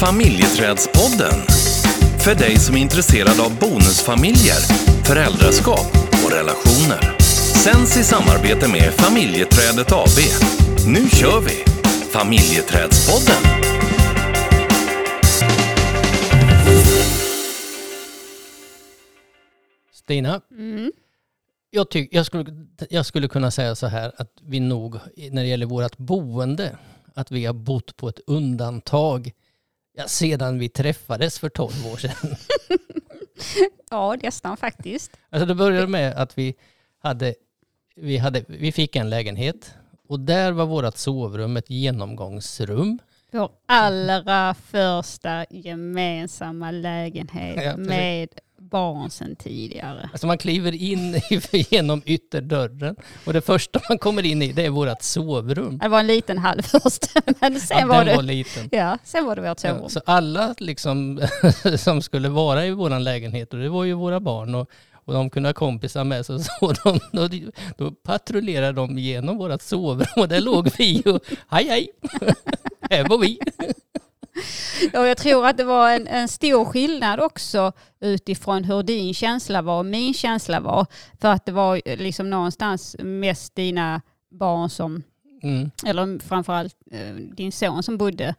Familjeträdspodden. För dig som är intresserad av bonusfamiljer, föräldraskap och relationer. Sänds i samarbete med Familjeträdet AB. Nu kör vi! Familjeträdspodden. Stina, Mm. jag, tyck, jag, skulle, jag skulle kunna säga så här att vi nog, när det gäller vårt boende, att vi har bott på ett undantag ja, sedan vi träffades för 12 år sedan. Ja, nästan faktiskt. Alltså det började med att vi hade, vi hade, vi fick en lägenhet och där var vårt sovrum ett genomgångsrum. Vår allra första gemensamma lägenhet Ja, med barn sedan tidigare. Alltså man kliver in genom ytterdörren och det första man kommer in i det är vårt sovrum. Det var en liten hall först, men sen Ja, var det... var liten. Ja, sen var det vårt Ja, sovrum. så alla liksom som skulle vara i vår lägenhet, och det var ju våra barn och, och de kunde ha kompisar med sig, så de, då, då patrullerade de igenom vårt sovrum och där låg vi och hej hej, här var vi. Och jag tror att det var en, en stor skillnad också utifrån hur din känsla var och min känsla var. För att det var liksom någonstans mest dina barn som, Mm, eller framförallt eh, din son som bodde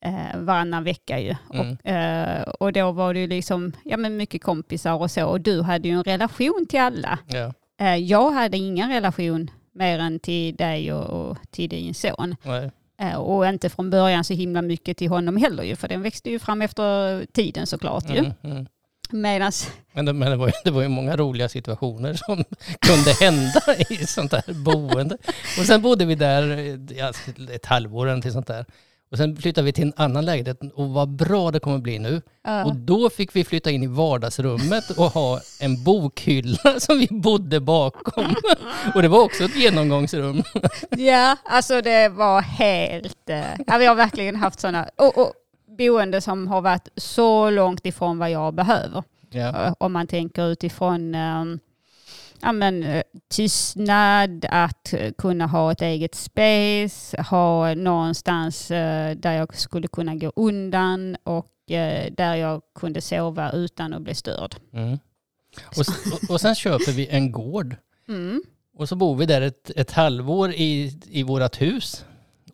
eh, varannan vecka ju. Mm. Och, eh, och då var det ju liksom, ja men mycket kompisar och så. Och du hade ju en relation till alla. ja, Eh, jag hade ingen relation mer än till dig och, och till din son. nej, Och inte från början så himla mycket till honom heller ju, för den växte ju fram efter tiden såklart ju. mm, mm. Medans, Men, det, men det, var ju, det var ju många roliga situationer som kunde hända i sånt här boende. Och sen bodde vi där eh, ett halvår eller sånt där. Och sen flyttade vi till en annan lägenhet och vad bra det kommer bli nu. eh, Och då fick vi flytta in i vardagsrummet och ha en bokhylla som vi bodde bakom. Och det var också ett genomgångsrum. ja, alltså det var helt, eh, ja, vi har verkligen haft sådana, och, och boende som har varit så långt ifrån vad jag behöver. Ja. Eh, Om man tänker utifrån eh, ja, men, eh, tystnad, att eh, kunna ha ett eget space, ha någonstans eh, där jag skulle kunna gå undan och där jag kunde sova utan att bli störd. Mm. Och, och, och sen köper vi en gård. Mm. Och så bor vi där ett, ett halvår i, i vårt hus.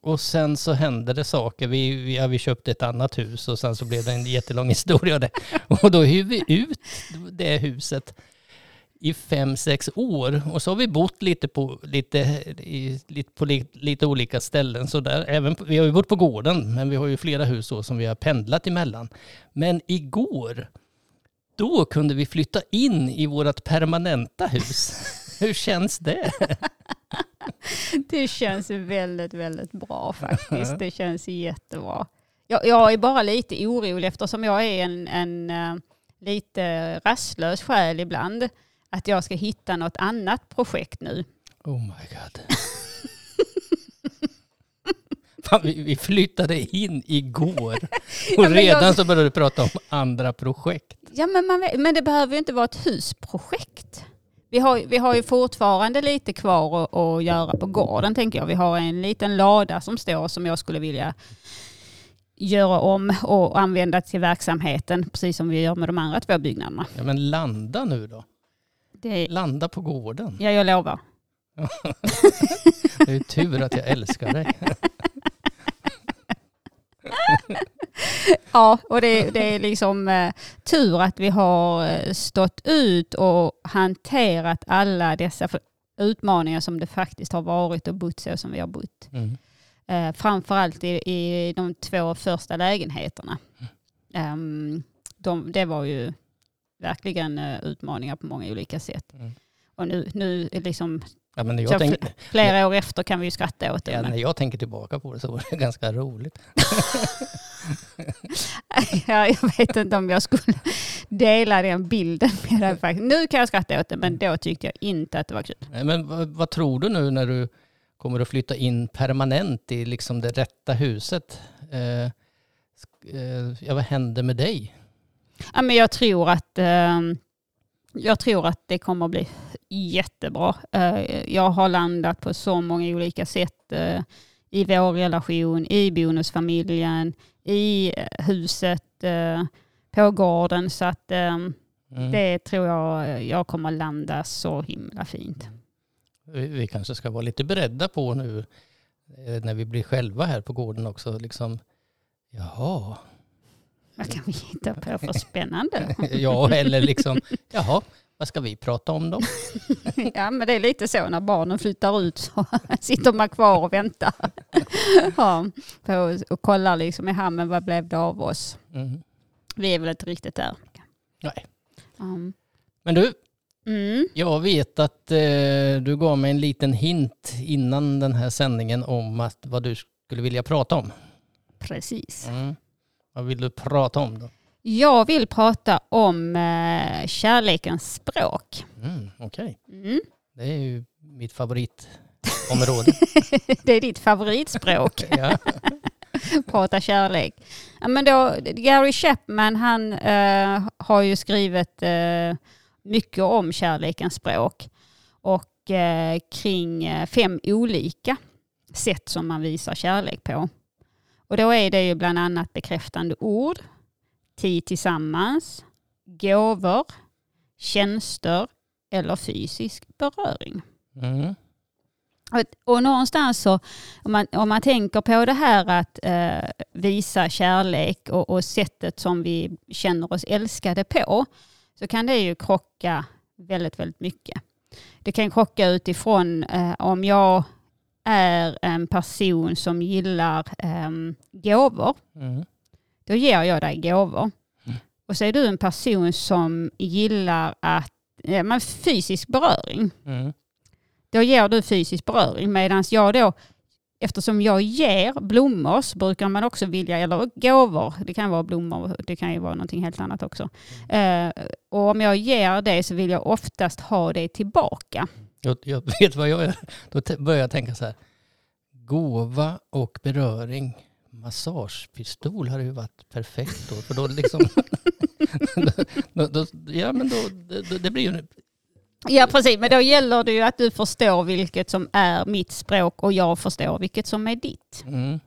Och sen så hände det saker. Vi, vi, ja, vi köpte ett annat hus och sen så blev det en jättelång historia. av Det. Och då hyr vi ut det huset i fem, sex år. Och så har vi bott lite på, lite, i, lite, på li, lite olika ställen. Så där. Även, vi har ju bott på gården, men vi har ju flera hus då som vi har pendlat emellan. Men igår, då kunde vi flytta in i vårt permanenta hus. Hur känns det? Det känns väldigt, väldigt bra faktiskt. Det känns jättebra. Jag, jag är bara lite orolig eftersom jag är en, en eh, lite rastlös själ ibland. Att jag ska hitta något annat projekt nu. Oh my god. Fan, vi, vi flyttade in igår och Ja, redan jag- så började du prata om andra projekt. Ja, men, man, men det behöver ju inte vara ett husprojekt. Vi har, vi har ju fortfarande lite kvar att, att göra på gården tänker jag. Vi har en liten lada som står som jag skulle vilja göra om och använda till verksamheten, precis som vi gör med de andra två byggnaderna. Ja, men landa nu då. Det, Landa på gården. ja, jag lovar. Det är tur att jag älskar dig. Ja, och det, det är liksom eh, tur att vi har eh, stått ut och hanterat alla dessa utmaningar som det faktiskt har varit och bott så som vi har bott. Mm. Eh, framförallt i, i de två första lägenheterna. Ehm, de, det var ju verkligen eh, utmaningar på många olika sätt. Mm. Och nu, nu är liksom, Ja, men när så jag, tänk, fl- flera år efter kan vi ju skratta åt det. ja, men- när jag tänker tillbaka på det så var det ganska roligt. Ja, jag vet inte om jag skulle dela den bilden med dig faktiskt. Nu kan jag skratta åt det, men då tyckte jag inte att det var kul. Nej, Men vad, vad tror du nu när du kommer att flytta in permanent i liksom det rätta huset? Eh, eh, ja, vad händer med dig? Ja, men jag tror att ehm, jag tror att det kommer att bli jättebra. Eh, jag har landat på så många olika sätt. Eh, i vår relation, i bonusfamiljen, i eh, huset, eh, på gården. Så att eh, Mm. det tror jag jag kommer landa så himla fint. Vi, kanske ska vara lite beredda på nu eh, när vi blir själva här på gården också. Liksom, jaha, Vad kan vi hitta på för spännande? ja eller liksom, jaha, vad ska vi prata om då? Ja men det är lite så när barnen flyttar ut så sitter man kvar och väntar. Ja, på, och kollar liksom, jaha men vad blev det av oss? Mm. Vi är väl inte riktigt där. Nej. Um, Men du, mm, jag vet att eh, du gav mig en liten hint innan den här sändningen om att vad du skulle vilja prata om. precis. Mm. Vad vill du prata om då? Jag vill prata om eh, kärlekens språk. Mm, Okej, Mm. det är ju mitt favoritområde. Det är ditt favoritspråk. ja. prata kärlek. Ja, men då, Gary Chapman han eh, har ju skrivit eh, mycket om kärlekens språk och eh, kring eh, fem olika sätt som man visar kärlek på. Och då är det ju bland annat bekräftande ord, tid tillsammans, gåvor, tjänster eller fysisk beröring. Mm. Och, och någonstans så, om man, om man tänker på det här att eh, visa kärlek och, och sättet som vi känner oss älskade på, så kan det ju krocka väldigt, väldigt mycket. Det kan krocka utifrån eh, om jag är en person som gillar eh, gåvor, Mm. då ger jag dig gåvor. Mm. Och så är du en person som gillar att, ja, men fysisk beröring Mm. då ger du fysisk beröring medan jag då, eftersom jag ger blommor så brukar man också vilja, eller gåvor, det kan vara blommor, det kan ju vara någonting helt annat också. Eh, och om jag ger det så vill jag oftast ha det tillbaka. Jag, jag vet vad jag gör. Då börjar jag tänka så här. Gåva och beröring. Massagepistol hade ju varit perfekt då. För då liksom... då, då, ja men då, det, det blir ju... Ja precis, men då gäller det ju att du förstår vilket som är mitt språk och jag förstår vilket som är ditt. Mm,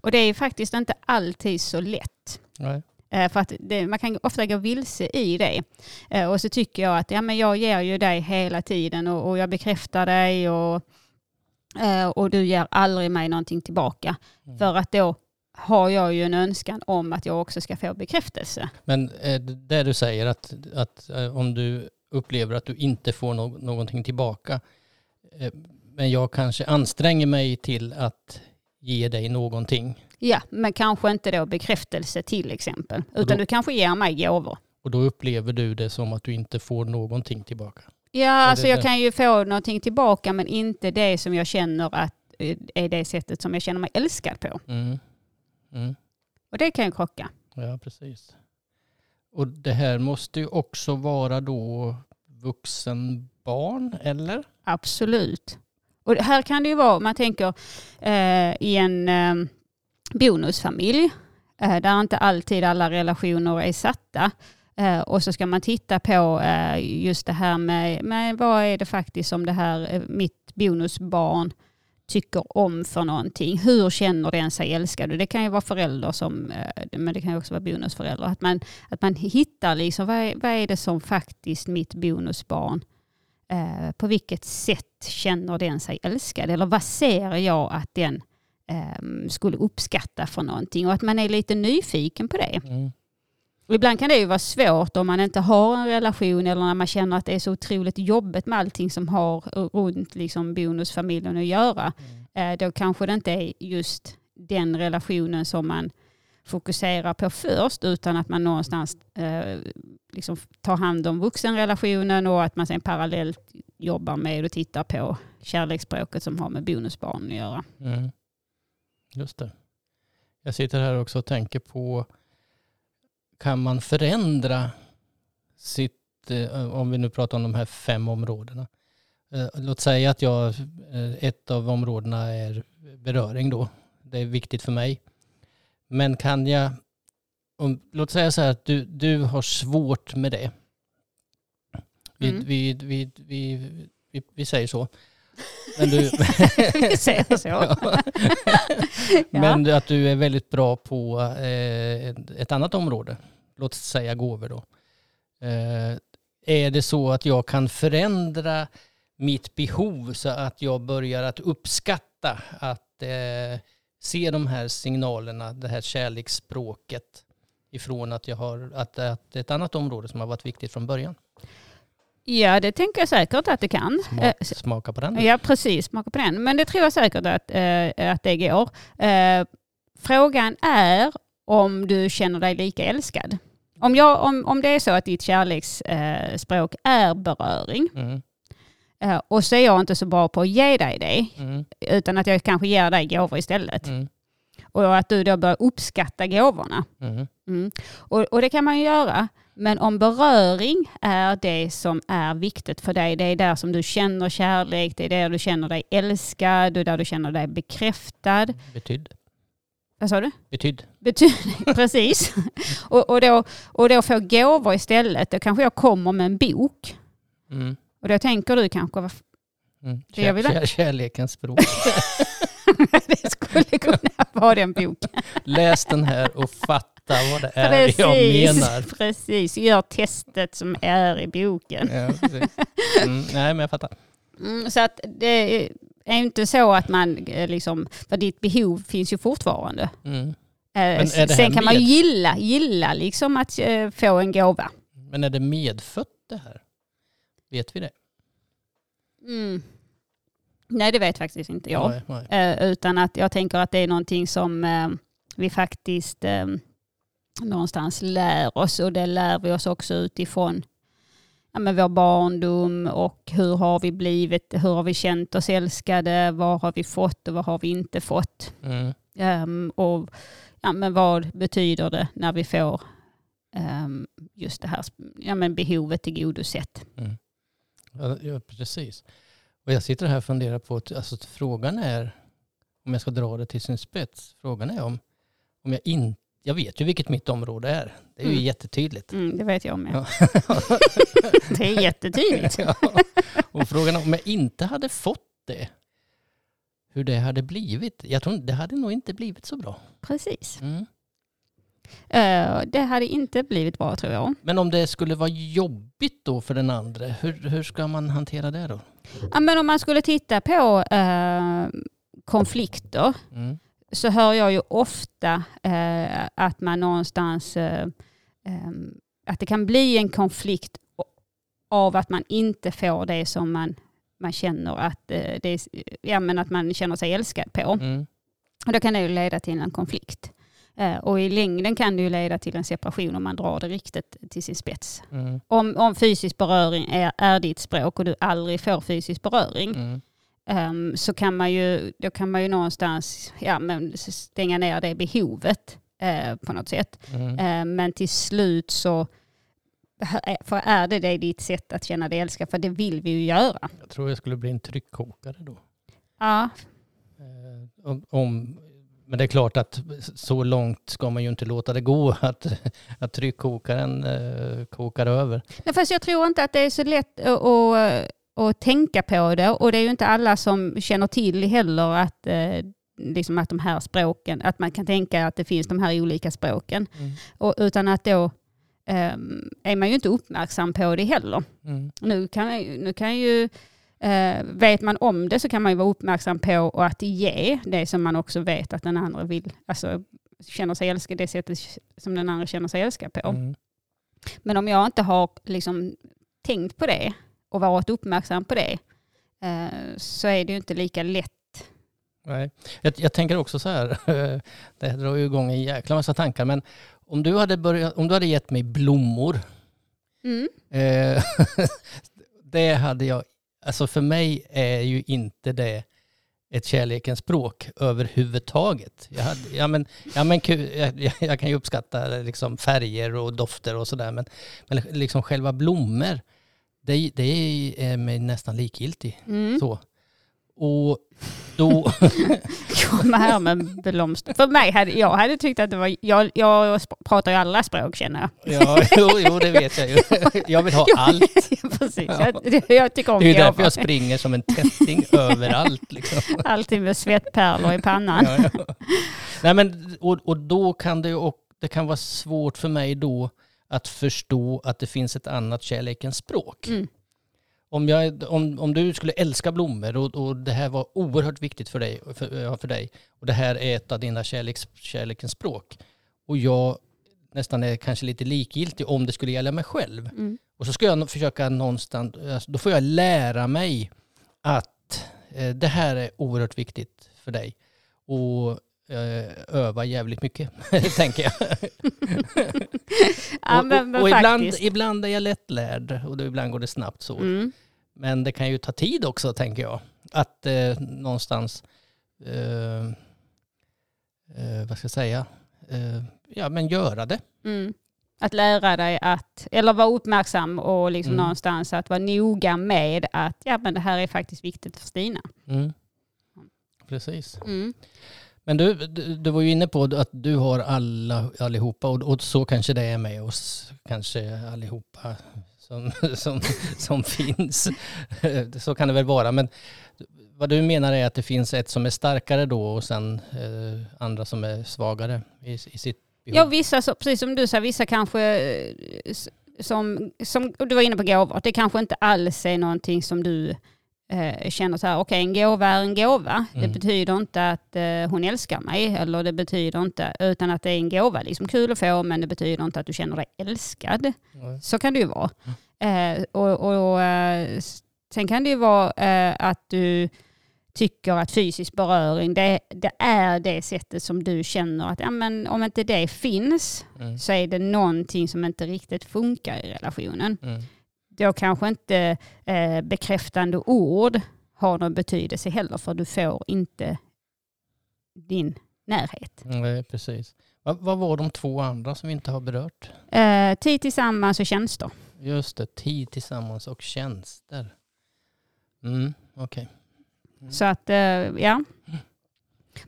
Och det är faktiskt inte alltid så lätt. nej. Eh, För att det, man kan ofta gå vilse i det. Eh, Och så tycker jag att ja, men jag ger ju dig hela tiden och, och jag bekräftar dig och, eh, och du ger aldrig mig någonting tillbaka. Mm. För att då har jag ju en önskan om att jag också ska få bekräftelse. Men det du säger att, att om du upplever att du inte får no någonting tillbaka. Men jag kanske anstränger mig till att ge dig någonting. Ja, men kanske inte då bekräftelse till exempel. då- Utan du kanske ger mig gåvor. Och då upplever du det som att du inte får någonting tillbaka. Ja, alltså det jag det? kan ju få någonting tillbaka men inte det som jag känner att eh, är det sättet som jag känner mig älskad på. Mm. Mm. Och det kan ju krocka. Ja, precis. Och det här måste ju också vara då vuxenbarn, eller? Absolut. Och här kan det ju vara, man tänker eh, i en eh, bonusfamilj eh, där inte alltid alla relationer är satta. Eh, och så ska man titta på eh, just det här med, med vad är det faktiskt som det här mitt bonusbarn tycker om för någonting. Hur känner den sig älskad? Och det kan ju vara föräldrar som, men det kan ju också vara bonusföräldrar. Att man, att man hittar liksom, vad är, vad är det som faktiskt mitt bonusbarn Eh, på vilket sätt känner den sig älskad? Eller vad ser jag att den skulle uppskatta för någonting? Och att man är lite nyfiken på det. Mm. Ibland kan det ju vara svårt om man inte har en relation eller när man känner att det är så otroligt jobbigt med allting som har runt liksom bonusfamiljen att göra. Eh, då kanske det inte är just den relationen som man fokuserar på först utan att man någonstans eh, liksom tar hand om vuxenrelationen och att man sen parallellt jobbar med och tittar på kärleksspråket som har med bonusbarn att göra. Mm. Just det. Jag sitter här också och tänker på, kan man förändra sitt, eh, om vi nu pratar om de här fem områdena. Eh, Låt säga att jag, eh, ett av områdena är beröring då. Det är viktigt för mig. Men kan jag, om, låt säga så här att du, du har svårt med det. Vi, Mm. vi, vi, vi, vi, vi säger så. Men, du, Vi säger så. ja. Men att du är väldigt bra på eh, ett- annat område, låt oss säga gåvor då. Eh, är det så att jag kan förändra mitt behov så att jag börjar att uppskatta att eh, se de här signalerna, det här kärleksspråket ifrån att jag har att, att det är ett annat område som har varit viktigt från början. Ja, det tänker jag säkert att det kan. Smak, Eh, smaka på den. Ja, precis. Smaka på den. Men det tror jag säkert att, eh, att det går. Eh, frågan är om du känner dig lika älskad. Om, jag, om, om det är så att ditt kärleksspråk språk är beröring Mm, och så är jag inte så bra på att ge dig det mm, utan att jag kanske ger dig gåvor istället. mm, Och att du då börjar uppskatta gåvorna. mm, Mm. Och, och det kan man ju göra. Men om beröring är det som är viktigt för dig, det är där som du känner kärlek, det är där du känner dig älskad, och där du känner dig bekräftad. Betydd. Vad sa du? Betydd. Bety- Precis. och, och, då, och då få gåvor istället. Då kanske jag kommer med en bok. Mm. Och då tänker du kanske, vad Mm. Det jag vill- kär, kärlekens språk. det skulle kunna vara den boken. Läs den här och fatta vad det är jag menar. precis. Gör testet som är i boken. Ja, precis. mm, nej, men jag fattar. Mm, så att det är inte så att man eh, liksom, för ditt behov finns ju fortfarande. Mm. Eh, Sen kan man ju gilla, gilla liksom att eh, få en gåva. Men är det medfött det här? Vet vi det? Mm. Nej, det vet faktiskt inte jag. Nej, nej. Eh, utan att jag tänker att det är någonting som eh, vi faktiskt eh, någonstans lär oss och det lär vi oss också utifrån ja, men vår barndom och hur har vi blivit, hur har vi känt oss älskade, vad har vi fått och vad har vi inte fått. Mm. Ehm, och ja, men vad betyder det när vi får ehm, just det här ja, men behovet tillgodosett. Mm. Ja, ja, precis. Och jag sitter här och funderar på, att, alltså frågan är, om jag ska dra det till sin spets, frågan är om, om jag inte, jag vet ju vilket mitt område är. Det är ju Mm. jättetydligt. Mm, det vet jag med. Det är jättetydligt. ja. Och frågan om jag inte hade fått det, hur det hade blivit. Jag tror det hade nog inte blivit så bra. Precis. Mm. Eh, det hade inte blivit bra tror jag. Men om det skulle vara jobbigt då för den andra, hur, hur ska man hantera det då? Ja, men om man skulle titta på eh, konflikter Mm. Så hör jag ju ofta eh, att man någonstans, eh, eh, att det kan bli en konflikt av att man inte får det som man, man känner att, eh, det är, ja, men att man känner sig älskad på. Mm. Och då kan det ju leda till en konflikt. Eh, och i längden kan det ju leda till en separation om man drar det riktigt till sin spets. Mm. Om, om fysisk beröring är, är ditt språk och du aldrig får fysisk beröring Mm. Ehm, så kan man ju, då kan man ju någonstans ja, men stänga ner det behovet eh, på något sätt. Mm. Eh, men till slut så för är det, det ditt sätt att känna dig älskad, för det vill vi ju göra. Jag tror jag skulle bli en tryckkokare då. Ja, Eh, om, om, men det är klart att så långt ska man ju inte låta det gå att, att tryckkokaren eh, kokar över. Nej, fast jag tror inte att det är så lätt att, att, att tänka på det och det är ju inte alla som känner till heller att, eh, liksom att de här språken, att man kan tänka att det finns de här olika språken. Mm. Och, utan att då ehm, är man ju inte uppmärksam på det heller. Mm. Nu kan, nu kan ju, eh, vet man om det så kan man ju vara uppmärksam på att ge det som man också vet att den andra vill, alltså känner sig älskad, det sättet som den andra känner sig älskad på. Mm. Men om jag inte har liksom tänkt på det och varit uppmärksam på det eh, så är det ju inte lika lätt. Nej. Jag, jag tänker också så här, det här drar ju igång en jäkla massa tankar, men om du hade, börjat, om du hade gett mig blommor, Mm. eh, det hade jag, alltså för mig är ju inte det ett kärlekens språk överhuvudtaget. Jag, hade, ja, men, ja, men, jag- jag kan ju uppskatta liksom färger och dofter och sådär, men, men liksom själva blommor, det, det är mig nästan likgiltigt. Mm. Så. Och då... Komma här med blomster. För mig hade jag hade tyckt att det var... Jag, jag pratar ju alla språk känner jag. ja, jo, jo, det vet jag ju. Jag vill ha allt. Precis. Jag, jag tycker om Det är därför gåvor. jag springer som en tätting överallt. Liksom. Alltid med svettpärlor i pannan. Ja, ja. Nej, men, och, och då kan det ju och det kan vara svårt för mig då att förstå att det finns ett annat kärlekens språk. Mm. Om, jag, om, om du skulle älska blommor och, och det här var oerhört viktigt för dig, för, för dig och det här är ett av dina kärleks, kärlekens språk och jag nästan är kanske lite likgiltig om det skulle gälla mig själv. Mm. Och så ska jag försöka någonstans, alltså, då får jag lära mig att eh, det här är oerhört viktigt för dig. Och öva jävligt mycket, tänker jag. Ja, och men, men och ibland, faktiskt. ibland är jag lättlärd och då ibland går det snabbt så. Mm. Men det kan ju ta tid också, tänker jag. Att eh, någonstans, eh, eh, vad ska jag säga, eh, ja men göra det. Mm. Att lära dig att, eller vara uppmärksam och liksom Mm. någonstans att vara noga med att ja, men det här är faktiskt viktigt för Stina. Mm. Precis. Men du, du, du var ju inne på att du har alla, allihopa och, och så kanske det är med oss, kanske allihopa som, som, som finns. Så kan det väl vara. Men vad du menar är att det finns ett som är starkare då och sen eh, andra som är svagare i, i sitt behov. Ja, vissa, så, precis som du sa, vissa kanske eh, som, som du var inne på gåvor, det kanske inte alls är någonting som du eh, känner så här, okej en gåva är en gåva. Mm. Det betyder inte att eh, hon älskar mig, eller det betyder inte, utan att det är en gåva, liksom kul att få, men det betyder inte att du känner dig älskad. Ja. Så kan det ju vara. Eh, och, och, eh, s- sen kan det ju vara eh, att du tycker att fysisk beröring, det, det är det sättet som du känner att ja, men om inte det finns Mm. så är det någonting som inte riktigt funkar i relationen. Då kanske inte eh, bekräftande ord har någon betydelse heller för du får inte din närhet. Nej, precis. Vad, vad var de två andra som vi inte har berört? Eh, tid tillsammans och tjänster. Just det, tid tillsammans och tjänster. Mm, okej. Mm. Så att, eh, ja.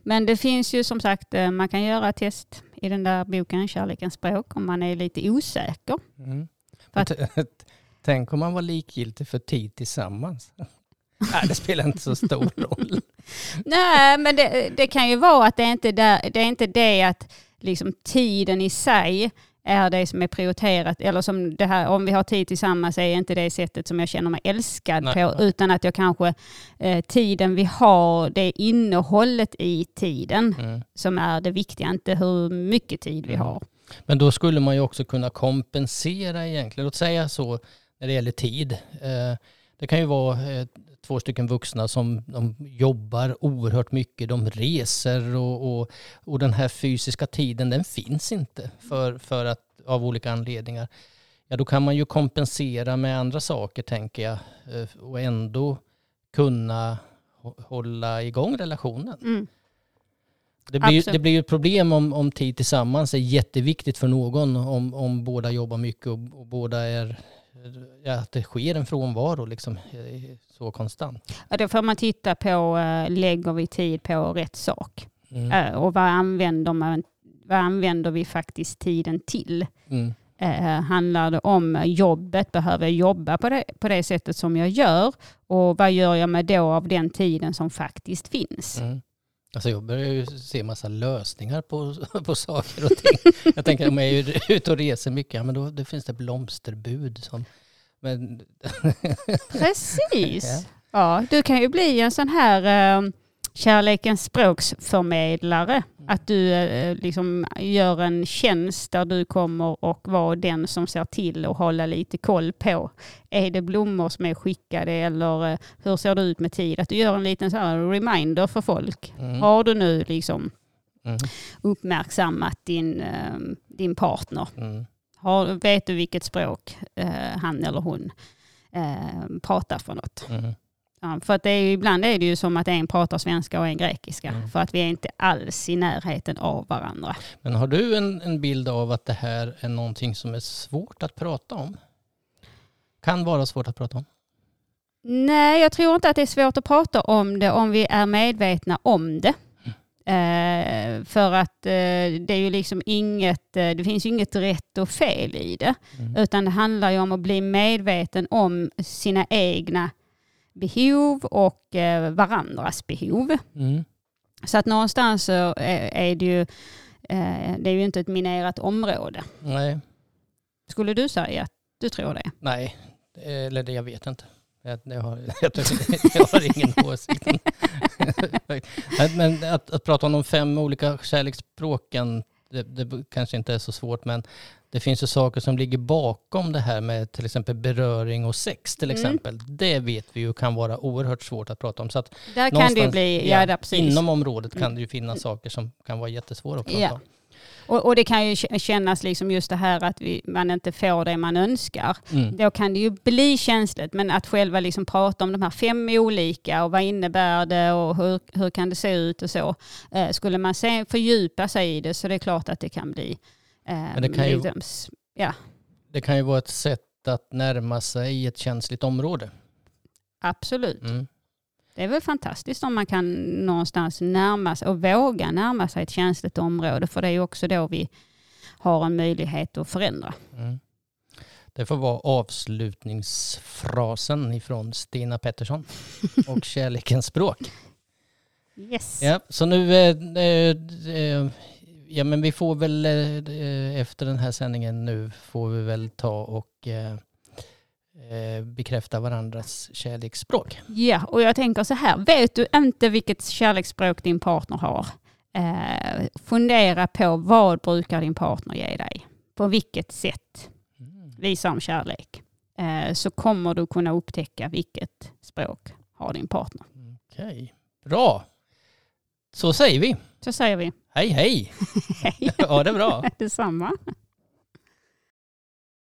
Men det finns ju som sagt, eh, man kan göra test i den där boken Kärlekens språk om man är lite osäker. Mm. Att- Tänk om man var likgiltig för tid tillsammans. Nej, det spelar inte så stor roll. Nej, men det, det kan ju vara att det är inte där, det är inte det att liksom tiden i sig är det som är prioriterat. Eller som det här, om vi har tid tillsammans är inte det sättet som jag känner mig älskad Nej, på. Utan att jag kanske, eh, tiden vi har, det innehållet i tiden Mm. som är det viktiga. Inte hur mycket tid vi Mm. har. Men då skulle man ju också kunna kompensera egentligen. Låt säga så när det gäller tid. Eh, Det kan ju vara eh, två stycken vuxna som de jobbar oerhört mycket. De reser och, och, och den här fysiska tiden den finns inte för, för att, av olika anledningar. Ja, då kan man ju kompensera med andra saker tänker jag eh, och ändå kunna hå- hålla igång relationen. Mm. Det blir, Absolut. det blir ju ett problem om, om tid tillsammans är jätteviktigt för någon. Om, om båda jobbar mycket och, och båda är... Att det sker en frånvaro liksom eh, så konstant. Ja, då får man titta på, eh, lägger vi tid på rätt sak? Mm. Eh, Och vad använder, man, vad använder vi faktiskt tiden till? Mm. Eh, handlar det om jobbet? Behöver jag jobba på det, på det sättet som jag gör? Och vad gör jag med då av den tiden som faktiskt finns? Mm. Alltså jag börjar ju se massa lösningar på, på saker och ting. Jag tänker om jag är ute och reser mycket, ja men då det finns det blomsterbud som... Men, Precis. Ja. Ja. du kan ju bli en sån här eh, kärlekens språksförmedlare. Att du eh, liksom gör en tjänst där du kommer och vara den som ser till och hålla lite koll på. Är det blommor som är skickade eller eh, hur ser det ut med tid? Att du gör en liten så reminder för folk. mm. Har du nu liksom Mm. uppmärksammat din, eh, din partner? Mm. Har, vet du vilket språk eh, han eller hon pratar för något? Mm. Ja, för att det är ibland är det ju som att en pratar svenska och en grekiska. Mm. För att vi är inte alls i närheten av varandra. Men har du en, en bild av att det här är någonting som är svårt att prata om? Kan vara svårt att prata om? Nej, jag tror inte att det är svårt att prata om det om vi är medvetna om det. Eh, för att eh, det är ju liksom inget, eh, det finns ju inget rätt och fel i det. Mm. Utan det handlar ju om att bli medveten om sina egna behov och eh, varandras behov. Mm. Så att någonstans så är, är det ju, eh, det är ju inte ett minerat område. Nej, Skulle du säga att du tror det? nej, eller det jag vet inte. Jag, jag, har, jag, har ingen åsikt. Men att, att prata om de fem olika kärleksspråken, det, det kanske inte är så svårt, men det finns ju saker som ligger bakom det här med till exempel beröring och sex till Mm. exempel. Det vet vi ju kan vara oerhört svårt att prata om. Så att Där kan det bli, ja, precis. inom området kan Mm. det ju finnas saker som kan vara jättesvåra att prata Ja. om. Och, och det kan ju kännas liksom just det här att vi, man inte får det man önskar. Mm. Då kan det ju bli känsligt, men att själva liksom prata om de här fem olika och vad innebär det och hur, hur kan det se ut och så. Eh, skulle man se, fördjupa sig i det så det är klart att det kan bli eh, det kan ju- ja, Det kan ju vara ett sätt att närma sig ett känsligt område. absolut. Mm. Det är väl fantastiskt om man kan någonstans närma sig och våga närma sig ett känsligt område för det är ju också då vi har en möjlighet att förändra. Mm. Det får vara avslutningsfrasen ifrån Stina Pettersson och kärlekens språk. Yes. Ja, så nu, eh, eh, eh, ja men vi får väl eh, efter den här sändningen nu får vi väl ta och eh, eh, bekräfta varandras kärleksspråk. Ja, och jag tänker så här, vet du inte vilket kärleksspråk din partner har? Eh, fundera på vad brukar din partner ge dig? På vilket sätt visar de kärlek? Eh, så kommer du kunna upptäcka vilket språk har din partner. Okej, bra. Så säger vi. Så säger vi Hej hej! hej, Ja, det är bra. detsamma.